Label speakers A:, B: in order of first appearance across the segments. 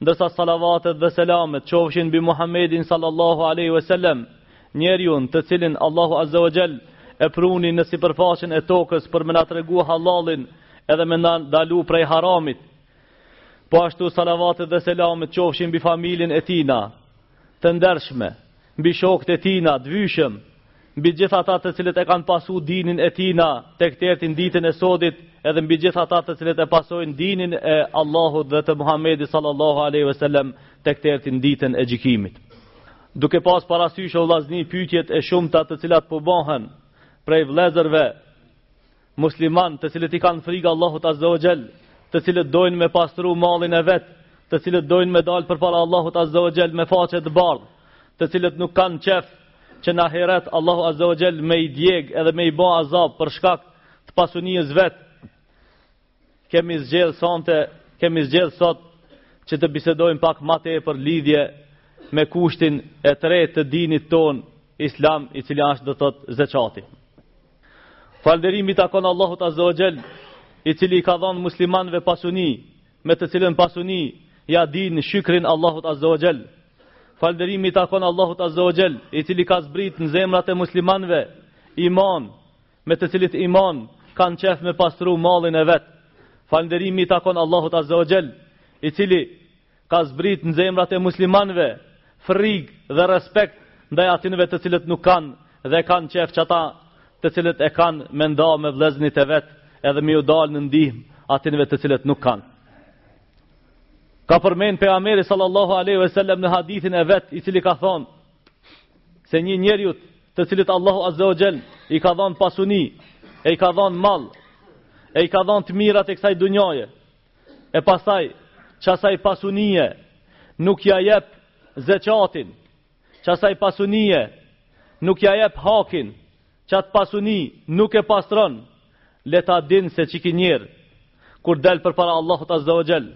A: ndërsa salavatet dhe selamet qofshin mbi Muhammedin sallallahu alaihi wasallam, njeriun të cilin Allahu azza wa jall e pruni në sipërfaqen e tokës për me na tregu halalin edhe me na ndalu prej haramit. Po ashtu salavatet dhe selamet qofshin mbi familjen e tina, Të ndershme, mbi shokët e tina të vyshëm, mbi gjithë ata të cilët e kanë pasu dinin e tina tek deri n' ditën e sodit, edhe mbi gjithë ata të cilët e pasojnë dinin e Allahut dhe të Muhammedit sallallahu aleyhi ve sellem, tek deri n' ditën e gjikimit. Duke pas parasysh o vllazni pytjet e shumta të cilat po bohen prej vllezërve, Musliman të cilët i kanë frikë Allahut azza wa xhel, të cilët dojnë me pastru mallin e vet, të cilët dojnë me dalë përpara Allahut azza wa xhel me faqe të bardhë, të cilët nuk kanë qef që në ahiret Allahu azza wa xhel me i djeg edhe me i ba azab për shkak të pasunisë vet. Kemi zgjedh sonte, kemi zgjedh sot që të bisedojmë pak ma tepër lidhje me kushtin e tretë të dinit tonë Islam, i cili ashtë do thotë zeqati. Falënderimi i takon Allahut Azza wa Jall, i cili i ka dhonë muslimanëve pasuni, me të cilën pasuni ja dinë shykrin Allahut Azza wa Jall. Falënderimi i takon Allahut Azza wa Jall, i cili ka zbrit në zemrat e muslimanëve iman, me të cilit iman kanë qef me pastru mallin e vet. Falënderimi i takon Allahut Azza wa Jall, i cili ka zbrit në zemrat e muslimanëve frigë dhe respekt ndaj atinëve të cilët nuk kanë dhe kanë qef qata të cilën e kanë me nda me vllaznit e vet edhe me ju dalë në ndihmë atinëve të cilët nuk kanë. Ka përmend pejgameri sallallahu aleyhi ve sellem në hadithin e vet i cili ka thonë se një njeriut të cilit Allahu azze ve xhel i ka dhonë pasuni e i ka dhonë mall e i ka dhonë të mira të kësaj dunjaje e pastaj qasaj pasunie nuk ja jep zeqatin, qasaj pasunie nuk ja jep hakin, qatë pasuni nuk e pastron, le ta din se qiky njeri, kur del përpara Allahut azze ve xhel,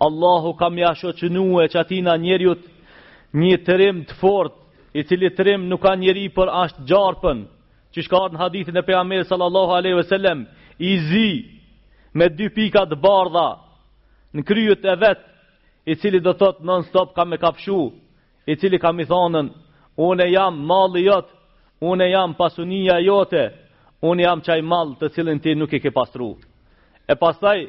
A: Allahu ka m'ja shoqnue qatina njeriut një trim të fort, i cili trim nuk â njeri por ashtë gjarpën, Qysh ka ardh në hadithin e pejgamerit sallallahu alaihi wasallam, i zi me dy pika të bardha në kryet e vet, i cili do thotë non stop ka me kafshu, i cili ka me i thonë, unë jam malli jot, unë jam pasunia jote, unë jam qaj mall të cilin ti nuk e ke pastru. E pastaj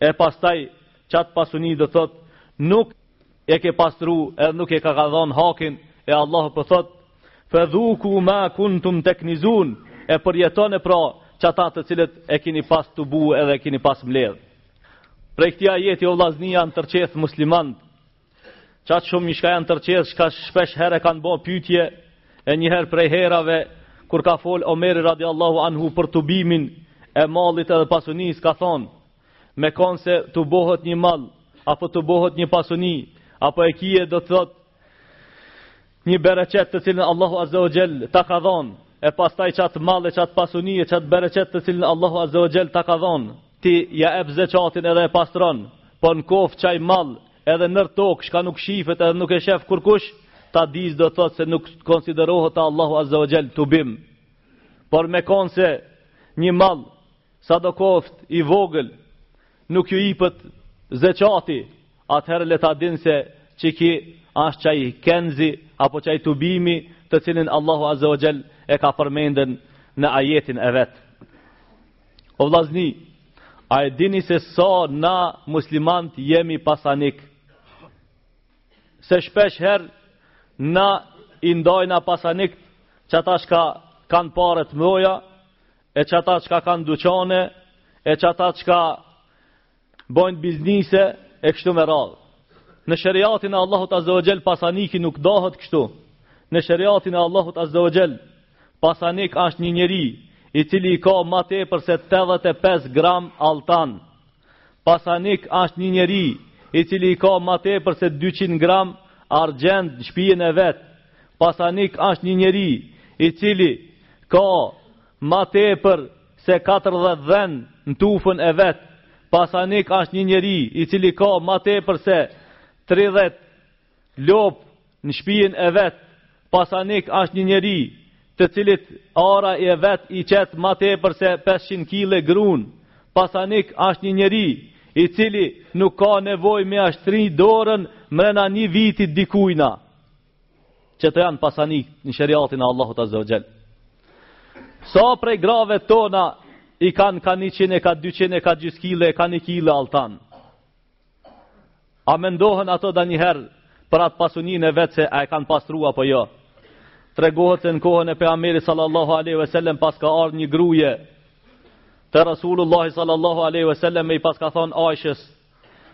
A: E pastaj, qatë pasuni do thot, nuk e ke pastru edhe nuk e ka dhonë hakin, e Allahu po thot, fe dhuku ma kuntum teknizun, e përjetone pra qato të cilët e kini pas tubu edhe e kini pas mledh. Prej këtij ajeti o vllazni janë tërqeth muslimant, Qatë shumë njiçka janë tërqeth, shka shpesh herë e kanë bo pytje, e njëherë prej herave, kur ka fol Omeri radiallahu anhu për tubimin e mallit edhe pasunis, ka thonë, me konë se tubohet një mall, apo tubohet një pasuni, apo e kje do të thotë, Një bereqet të cilin Allahu Azza wa Jell ta ka dhonë, e pastaj qat mall e qat pasuni e qat bereqet të cilin Allahu Azza wa Jell ta ka dhonë, ti ja ep zeqatin edhe e pastron, po në koft qaj mall edhe nër tokë çka nuk shifet edhe nuk e shef kurkush, ta dish do thot se nuk konsiderohet te Allahu Azza wa Jell tubim. Por me kon se një mall sado koft i vogël nuk ju ipet zeqati, atëherë le ta dinë se qiki ashtë qaj kenzi apo qaj tubimi të cilin Allahu Azze ue Xhel e ka përmendën në ajetin e vet. O vllazni, a e dini se sa na muslimant jemi pasanik? Se shpesh herë na i ndojna pasanikt qata shka kanë pare t'mdhaja, e qata çka kanë duqane, e qata çka bojnë biznise, e kështu me radhë. Në sheriatin e Allahut Azze ue Xhel, pasaniki nuk dohet kështu. Në sheriatin e Allahut Azze ue Xhel, pasanik ashtë një njeri, i cili i ka ma tepër se 85 gram alltan. Pasanik asht një njeri i cili i ka ma tepër se dyqind gram argjend në shpijen e vet. Pasanik asht një njeri i cili ka ma tepër se katërdhjetë dhen në tufën e vet. Pasanik asht një njeri i cili ka ma tepër se tridhjetë Lop në shpijën e vet, pasanik asht një njeri, të cilit ara e vet i qet ma tepër se pesëqind kile grun, pasanik asht një njeri, i cili nuk ka nevoj me e shtri dorën mrena një viti dikujna, qeto janë pasanik në sheriatin e Allahut Azze ue Xhel. Sa prej grave tona i kanë ka njiqin e ka dyqin e, ka gjys kile, ka një kile alltan, A mendohen ato danjëherë për atë pasunin e vet se a e kanë pastru apo jo? Tregohet se në kohën e pejgamerit sallallahu aleyhi ve sellem paska ardhë një gruje te Resulullahi sallallahu aleyhi ve sellem e i paska thonë Ajshes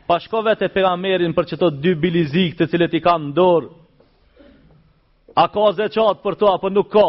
A: pa shko vete pejgamerin për qeto dy bilizik të cilët i kam n'dorë a ka zeqat për to apo nuk ka?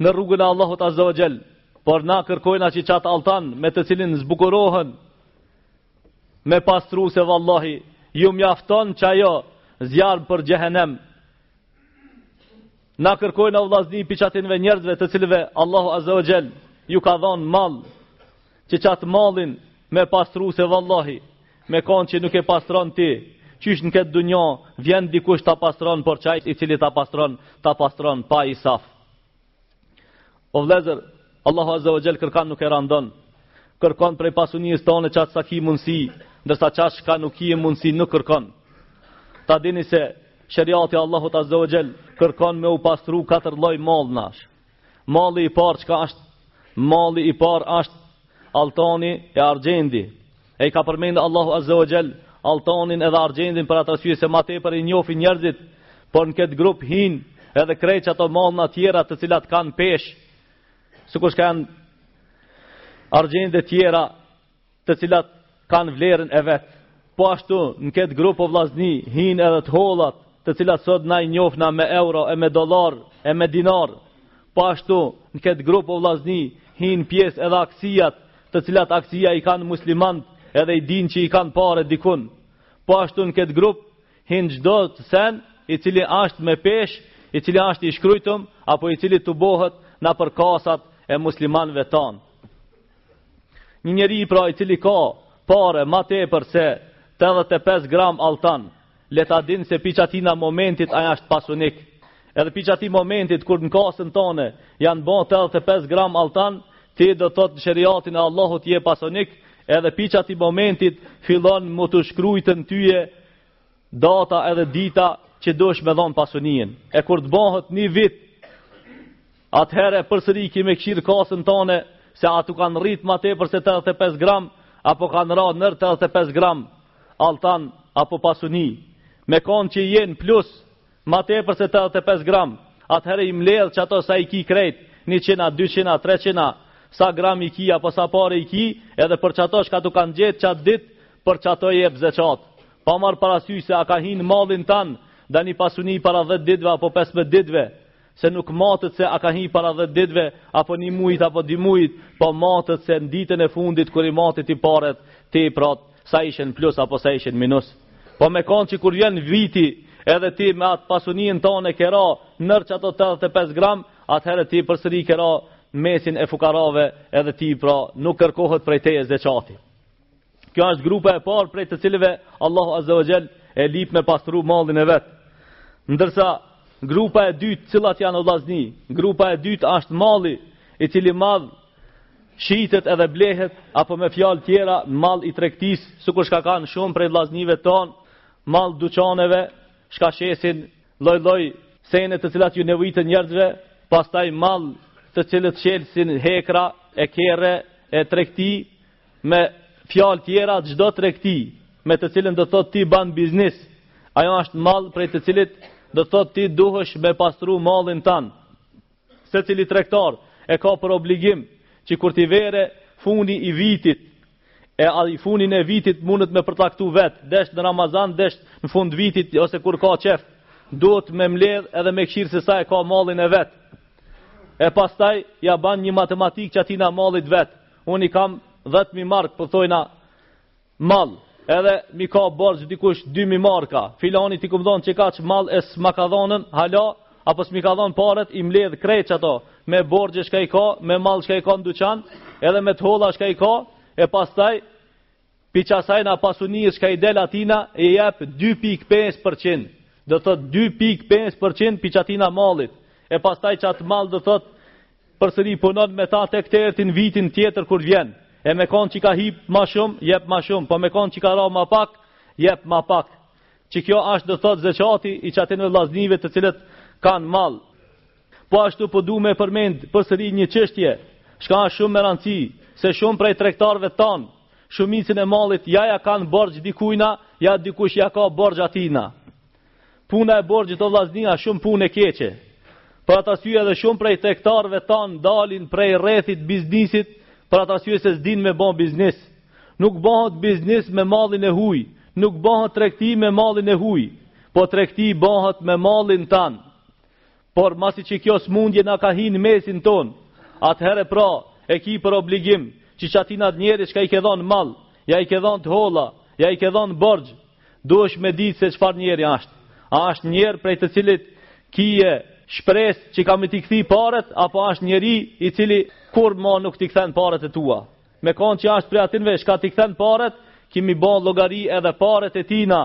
A: në rrugën e Allahut Azza wa Jall, por na kërkojnë që qat altan me të cilin zbukurohen me pastru se vallahi ju mjafton qajo zjarm për gjehenem na kërkojnë o vllazni pi qatynve njerëzve të cilve Allahu Azza wa Jall ju ka dhonë mall që qatë mallin me pastru se vallahi Me kon që nuk e pastron ti, qysh në këtë dunja, vjen dikush ta pastron, por qaj i cili ta pastron, ta pastron pa insaf. O vllezër, Allahu Azza wa Gjell kërkan nuk e randon, kërkon prej pasunis tonë qatë sa ki mundësi, ndërsa qashka nuk ki mundësi nuk kërkon. Ta dini se, sheriati i Allahut Azza wa Gjell kërkon me u pastru katër lloj mallnash, Malli i parë çka ashtë? Malli i parë ashtë altani e argjendi. E i ka përmendë Allahu Azza wa Jall altanin edhe argjendin për atë arsye se ma tepër i njohin njerëzit, por në këtë grup hin edhe krejt ato mallna tjera të cilat kanë peshë. Sikur kanë argjende tjera të cilat kanë vlerën e vet. Po ashtu, në këtë grup o vllazni hin edhe të hollat, të cilat sot na i njofim me euro e me dollar e me dinar. Po ashtu, në këtë grup o vllazni hin pjesë edhe aksiat, të cilat aksia i kanë muslimanët edhe i dinë që i kanë pare dikun. Po ashtu në këtë grup hin çdo sen i cili ashtë me peshë, i cili ashtë i shkrujtum apo i cili tubohet në për kasat e muslimanëve tanë. Një njeri pra i cili ka pare ma tepër se 85 gram altan, le ta din se pi qatina momentit ai ashtë pasunik. Edhe pi qatij momentit kur në kasën tone janë bo 85 gram altan, ti do të thotë në sheriatin e Allahut je pasunik, edhe pi qatij momentit fillon me t'u shkrujt tye Data edhe dita që duesh me dhonë pasuninë. E kur të bahet një vit, atëherë përsëri ki me kshyr kasën tone, se a t'u kanë rritë ma tepër se 85 gram, apo kanë ra nër 85 gram, altan, apo pasuni. Me kon që jenë plus, Ma tepër se tetëdhjetë e pesë gram, atëherë i mbledh qato sa i ki krejt, njëqin a, dyqin a, treqin a, sa gram i ki apo sa pare i ki, edhe për qato çka t'u kanë gjetë qatë ditë, për qato jep zeqat. Pa marrë parasysh se a ka hi në mallin tan, naj pasuni para dhjetë ditëve apo pesëmbëdhjetë ditëve, se nuk matet se a ka hi para dhet ditve, apo një mujt, apo dy mujt, po matet se në ditën e fundit, kur i mate ti paret, ti pra, sa ishin plus, apo sa ishin minus. Po me kon që kur vjen viti, edhe ti me atë pasunin tone ke ra nër qato 85 gram, atëherë ti përsëri ke ra mesin e fukarave, edhe ti pra nuk kërkohet prej teje zeqati. Kjo ashtë grupa e parë prej të cilëve Allahu Azza wa Jall e lip me pastru mallin e vet. Ndërsa grupa e dytë, cilat janë vllazni? Grupa e dytë ashtë malli i cili mall shitet edhe blehet apo me fjalë tjera mall i tregtisë, sikur shka kanë shumë prej vllaznive ton, mall dyqaneve, shka shesin lloj-lloj sene të cilat ju nevojiten njerëzve, pastaj mall të cilët shesin hekra e kerre e tregti Me fjalë tjera, çdo tregti me të cilën do thotë ti ban biznis, ajo është mall prej të cilit do thotë ti duhesh me pastru mallin tan. Secili tregtar e ka për obligim që kur t'i vere funi i vitit e ai funin e vitit mundet me përcaktu vetë, desht në Ramazan, desht në fund vitit, ose kur ka qef, duhet me mledh edhe me kqyr se sa e ka mallin e vet. E pastaj, ja ban një matematikë qatina mallit vet, Unë i kam 10.000 mark, po thojna, mall, edhe m'i ka borxh dikush 2.000 marka, filanit i kum dhonë qikaq mall e s'ma ka dhonën, hala, apo s'm'i ka dhonë paret, i mledh krejt qato, me borxhe shka i ka, me mall shka i ka në duqan, edhe me të holla shka i ka, e pastaj, Pi qasajna pasunie çka i del atina i jep dy pikë pesë për qind do të thotë dy pikë pesë për qind pi qatina mallit e pastaj qat mall do të thotë përsëri punon me ta tek tjetrin vitin tjetër kur vjen e me kon që ka hip ma shumë jep ma shumë po me kon që ka ra ma pak jep ma pak qikjo ashtë do të thotë zeqati i qatinve vllaznive të cilët kanë mall Po ashtu po du me përmend përsëri një çështje, shka ashtë shumë me randësi, se shumë prej tregtarëve tanë, shumicën e mallit ja ja kanë borxh dikujna, ja dikush ja ka borxh atina. Puna e borxhit o vllazni a shumë punë e keqe. Për atë arsye edhe shumë prej tregtarëve tanë dalin prej rrethit biznisit, për atë arsye se s'din me bon biznis. Nuk bohet biznis me mallin e huj, nuk bohet tregti me mallin e huj, po tregti bohet me mallin tan. Por masi që kjo smundje na ka hi në mesin ton, atëherë pra e ki për obligim që qatina të njeri çka i ke dhonë mall, ja i ke dhonë të holla, ja i ke dhonë borxh, duhesh me ditë se çfarë njeri ashtë. A ashtë njeri prej të cilit kije shpresë që ka me t'i kthy paret, apo ashtë njeri i cili kurrë ma nuk t'i kthen paret e tua. Me konë që ashtë prej atinve, shka t'i kthen paret, ki mi bo llogari edhe paret e tina,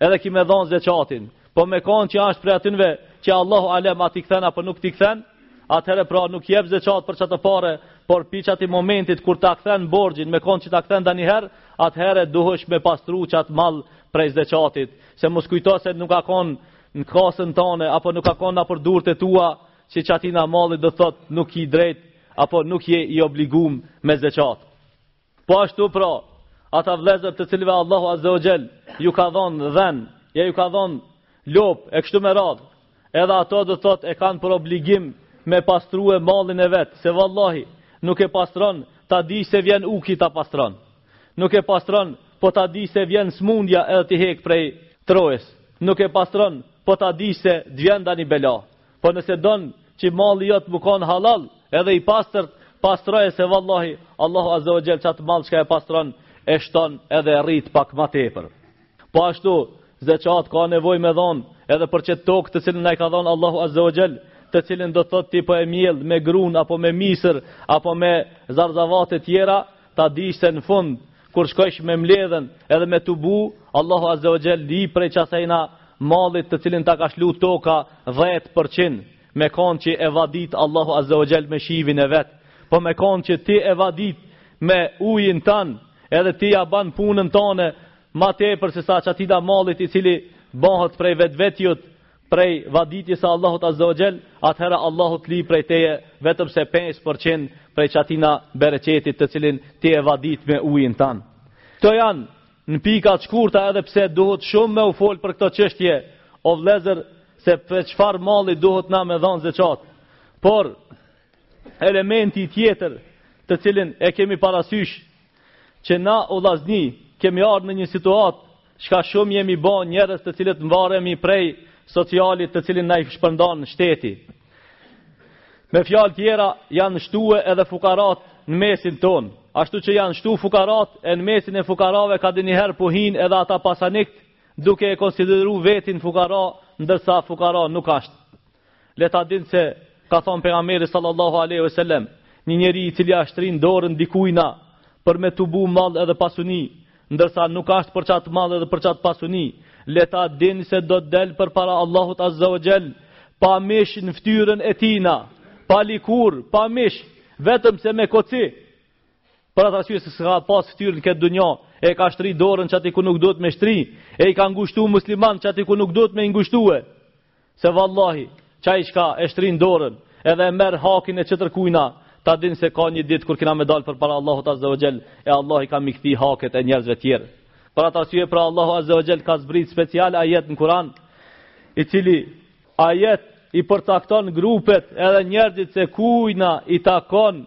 A: Edhe ki me dhonë zeqatin, po me konë që ashtë prej atinve që Allahu Alem a t'i kthen apo nuk t'i kthen, atëherë pra nuk jep zeqat për qato pare, por pi qati momentit kur ta kthen borxhin, me konë që ta kthen danjëherë, atëherë duhesh me pastru qat mall prej zeqatit, se mos kujto se nuk a konë në kasën tane, apo nuk a konë nëpër durt e tua, që qatina mallit do të thotë nuk i drejt, apo nuk je i obligum me zeqat. Po ashtu pra, ata vllezër të cilve Allahu Azze ue Xhel ju ka dhonë dhen, a ju ka dhonë lopë e kështu me radhë, edhe ato do thot e kanë për obligim me pastrue mallin e vet, se vallahi nuk e pastron ta di se vjen uki ta pastron, nuk e pastron po ta di se vjen smundja edhe t'i hek prej trojes, nuk e pastron po ta di se t'vjen danjë bela, Po nëse don që malli jot me kon halal, edhe i pastërt, pastroje se vallahi Allahu azze ue xhel çat mall çka e pastron e shton edhe e rrit pak ma tepër. Po ashtu, zeqat ka nevojë me dhon edhe për qet tokë të cilën ta ka dhon Allahu azze ue xhel, të cilën do thot ti po e mjell me grun apo me misër apo me zarzavate tjera, Ta dijë se në fund, kur shkojsh me mbledhë edhe me tubu, Allahu Azze ue Xhel lyp prej çasajna mallit të cilin ta ka lshu toka 10% me konë që e vadit Allahu Azze ue Xhel me shiun e vet, po me konë që ti e vadit me ujin tan, edhe ti ja ban punën tane, ma tepër sesa çatina mallit i cili bohet prej vetvetiut, prej vaditjes së Allahut Azze ue Xhel, atëherë Allahu të lyp prej teje vetëm se 5% prej çatina bereqetit të cilin ti e vadit me ujin tan. Këto janë në pika të shkurta edhe pse duhet shumë me u fol për këto çështje, o vëllezër, se për çfarë malli duhet na me dhan zeqat. Por elementi tjetër të cilin e kemi parasysh që na o vllazni kemi ardh në një situatë Çka shumë jemi bo njerëz të cilët mvaremi prej socialit të cilin na i shpërndan shteti. Me fjalë tjera janë shtue edhe fukarat në mesin tonë. Ashtu që janë shtu fukarat e në mesin e fukarave kaniherë po hin edhe ata pasanikt duke e konsideru vetin fukara ndërsa fukara nuk ashtë. Le ta dinë se, ka thonë Pejgamberi sallallahu alejhi ve sellem, një njeri i cili ja shtrin dorën dikujna për me tubu mall edhe pasuni, ndërsa nuk asht për çat mall edhe për çat pasuni, le ta dinë se do të del përpara Allahut azze ue xhel pa mish në ftyrën e tina, pa lkur, pa mish, vetëm se me koci. Për atë arsye se s'ka pas ftyrë n'këtë dunja, e ka shtri dorën çati ku nuk duhet me shtri, e i ka ngushtu musliman çati ku nuk duhet me i ngushtue. Se vallahi, qaj çka e shtrin dorën, edhe e merr hakin e tjetërkujna, ta din se ka një ditë kur kina me dal përpara Allahut Azze ue Xhel, e Allahi ka m'i kthy haket e njerëzve tjerë. Për atë arsye pra Allahu Azze ue Xhel ka zbrit special ajet në Kuran, i cili ajet i përcakton grupet edhe njerëzit se kujna i takon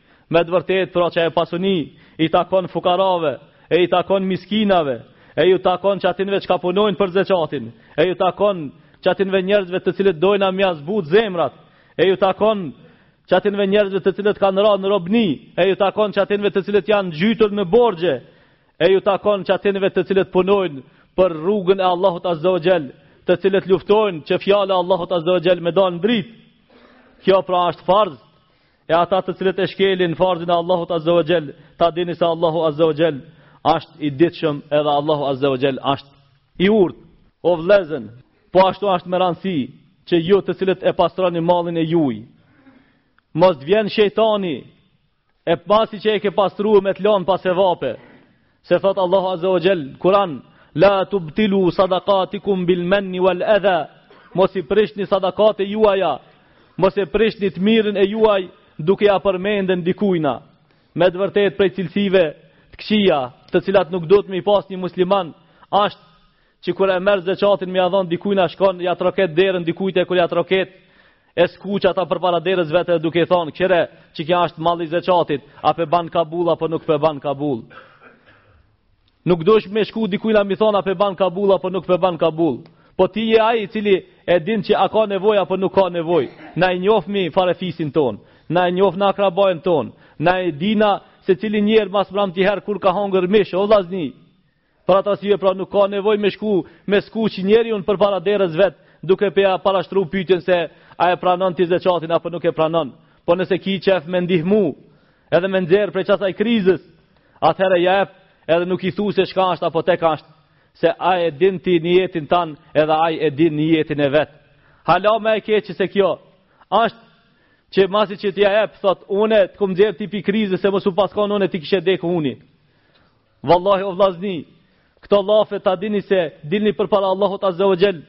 A: Me të vërtetë pra qaj pasuni i takon fukarave, e i takon miskinave, e ju takon çatinëve çka punojnë për zeqatin, e ju takon çatinëve njerëzve të cilët dojna mja zbut zemrat, e ju takon çatinëve njerëzve të cilët kanë ra në robni, e ju takon çatinëve të cilët janë zhytur në borxhe, e ju takon çatinëve të cilët punojnë për rrugën e Allahut Azza wa Jall, të cilët luftojnë që fjala e Allahut Azza wa Jall me dalë në dritë. Kjo pra është farz E ata të cilët e shkelin farzin e Allahut Azza wa Jall, ta dini se Allahu Azza wa Jall është i ditshëm edhe Allahu Azza wa Jall është i urtë. O vllazën, po ashtu është me rëndësi që ju të cilët e pastroni mallin e juaj. Mos të vjen shejtani e pasi që e ke pastruar me të lënë pas e vape. Se thotë Allahu Azza wa Jall, Kur'an, La tubtilu sadaqatikum bil manni wal adha. Mos i prishni sadakat e juaja, mos e prishni të mirën e juaj duke ja përmendun dikujna. Me të vërtetë prej cilësive të këqija, të cilat nuk duhet me i pas një musliman, është Që kur e merr zeqatin me ja dhon dikujna shkon ja troket derën dikujt e kur ja troket e skuq ata përpara derës vetë duke i thonë kqyre qekjo është malli zeqatit a pe ban kabul apo nuk pe ban kabul nuk duhet me shku dikujna mi thonë a pe ban kabul apo nuk pe ban kabul po ti je ai i cili e din që a ka nevoj apo nuk ka nevoj na i njofmi farefisin ton na i njofmi akrabanë ton na i dina se cili njeri masramti herë kur ka hongër mish o vllazni Për atë arsye pra nuk ka nevojë me shku me skuq njeriun përpara derës vet, duke ja parashtru pyetjen se a e pranon ti zeqatin apo nuk e pranon. Po nëse ki qef me ndihmu, edhe me nxjerr prej asaj krizës, atëherë ja jep, edhe nuk i thu se çka është apo tek është, se a e din ti nijetin tan, edhe ai e din nijetin e vet. Hala më e keq se kjo është që masi që ti ja jep, thot, unë të kum nxjerr ti pi krizës se mos u paskon unë ti kishe dek uni. Vallahi o vllazni, këto llafe ta dini se dilni përpara Allahut Azza wa Jell,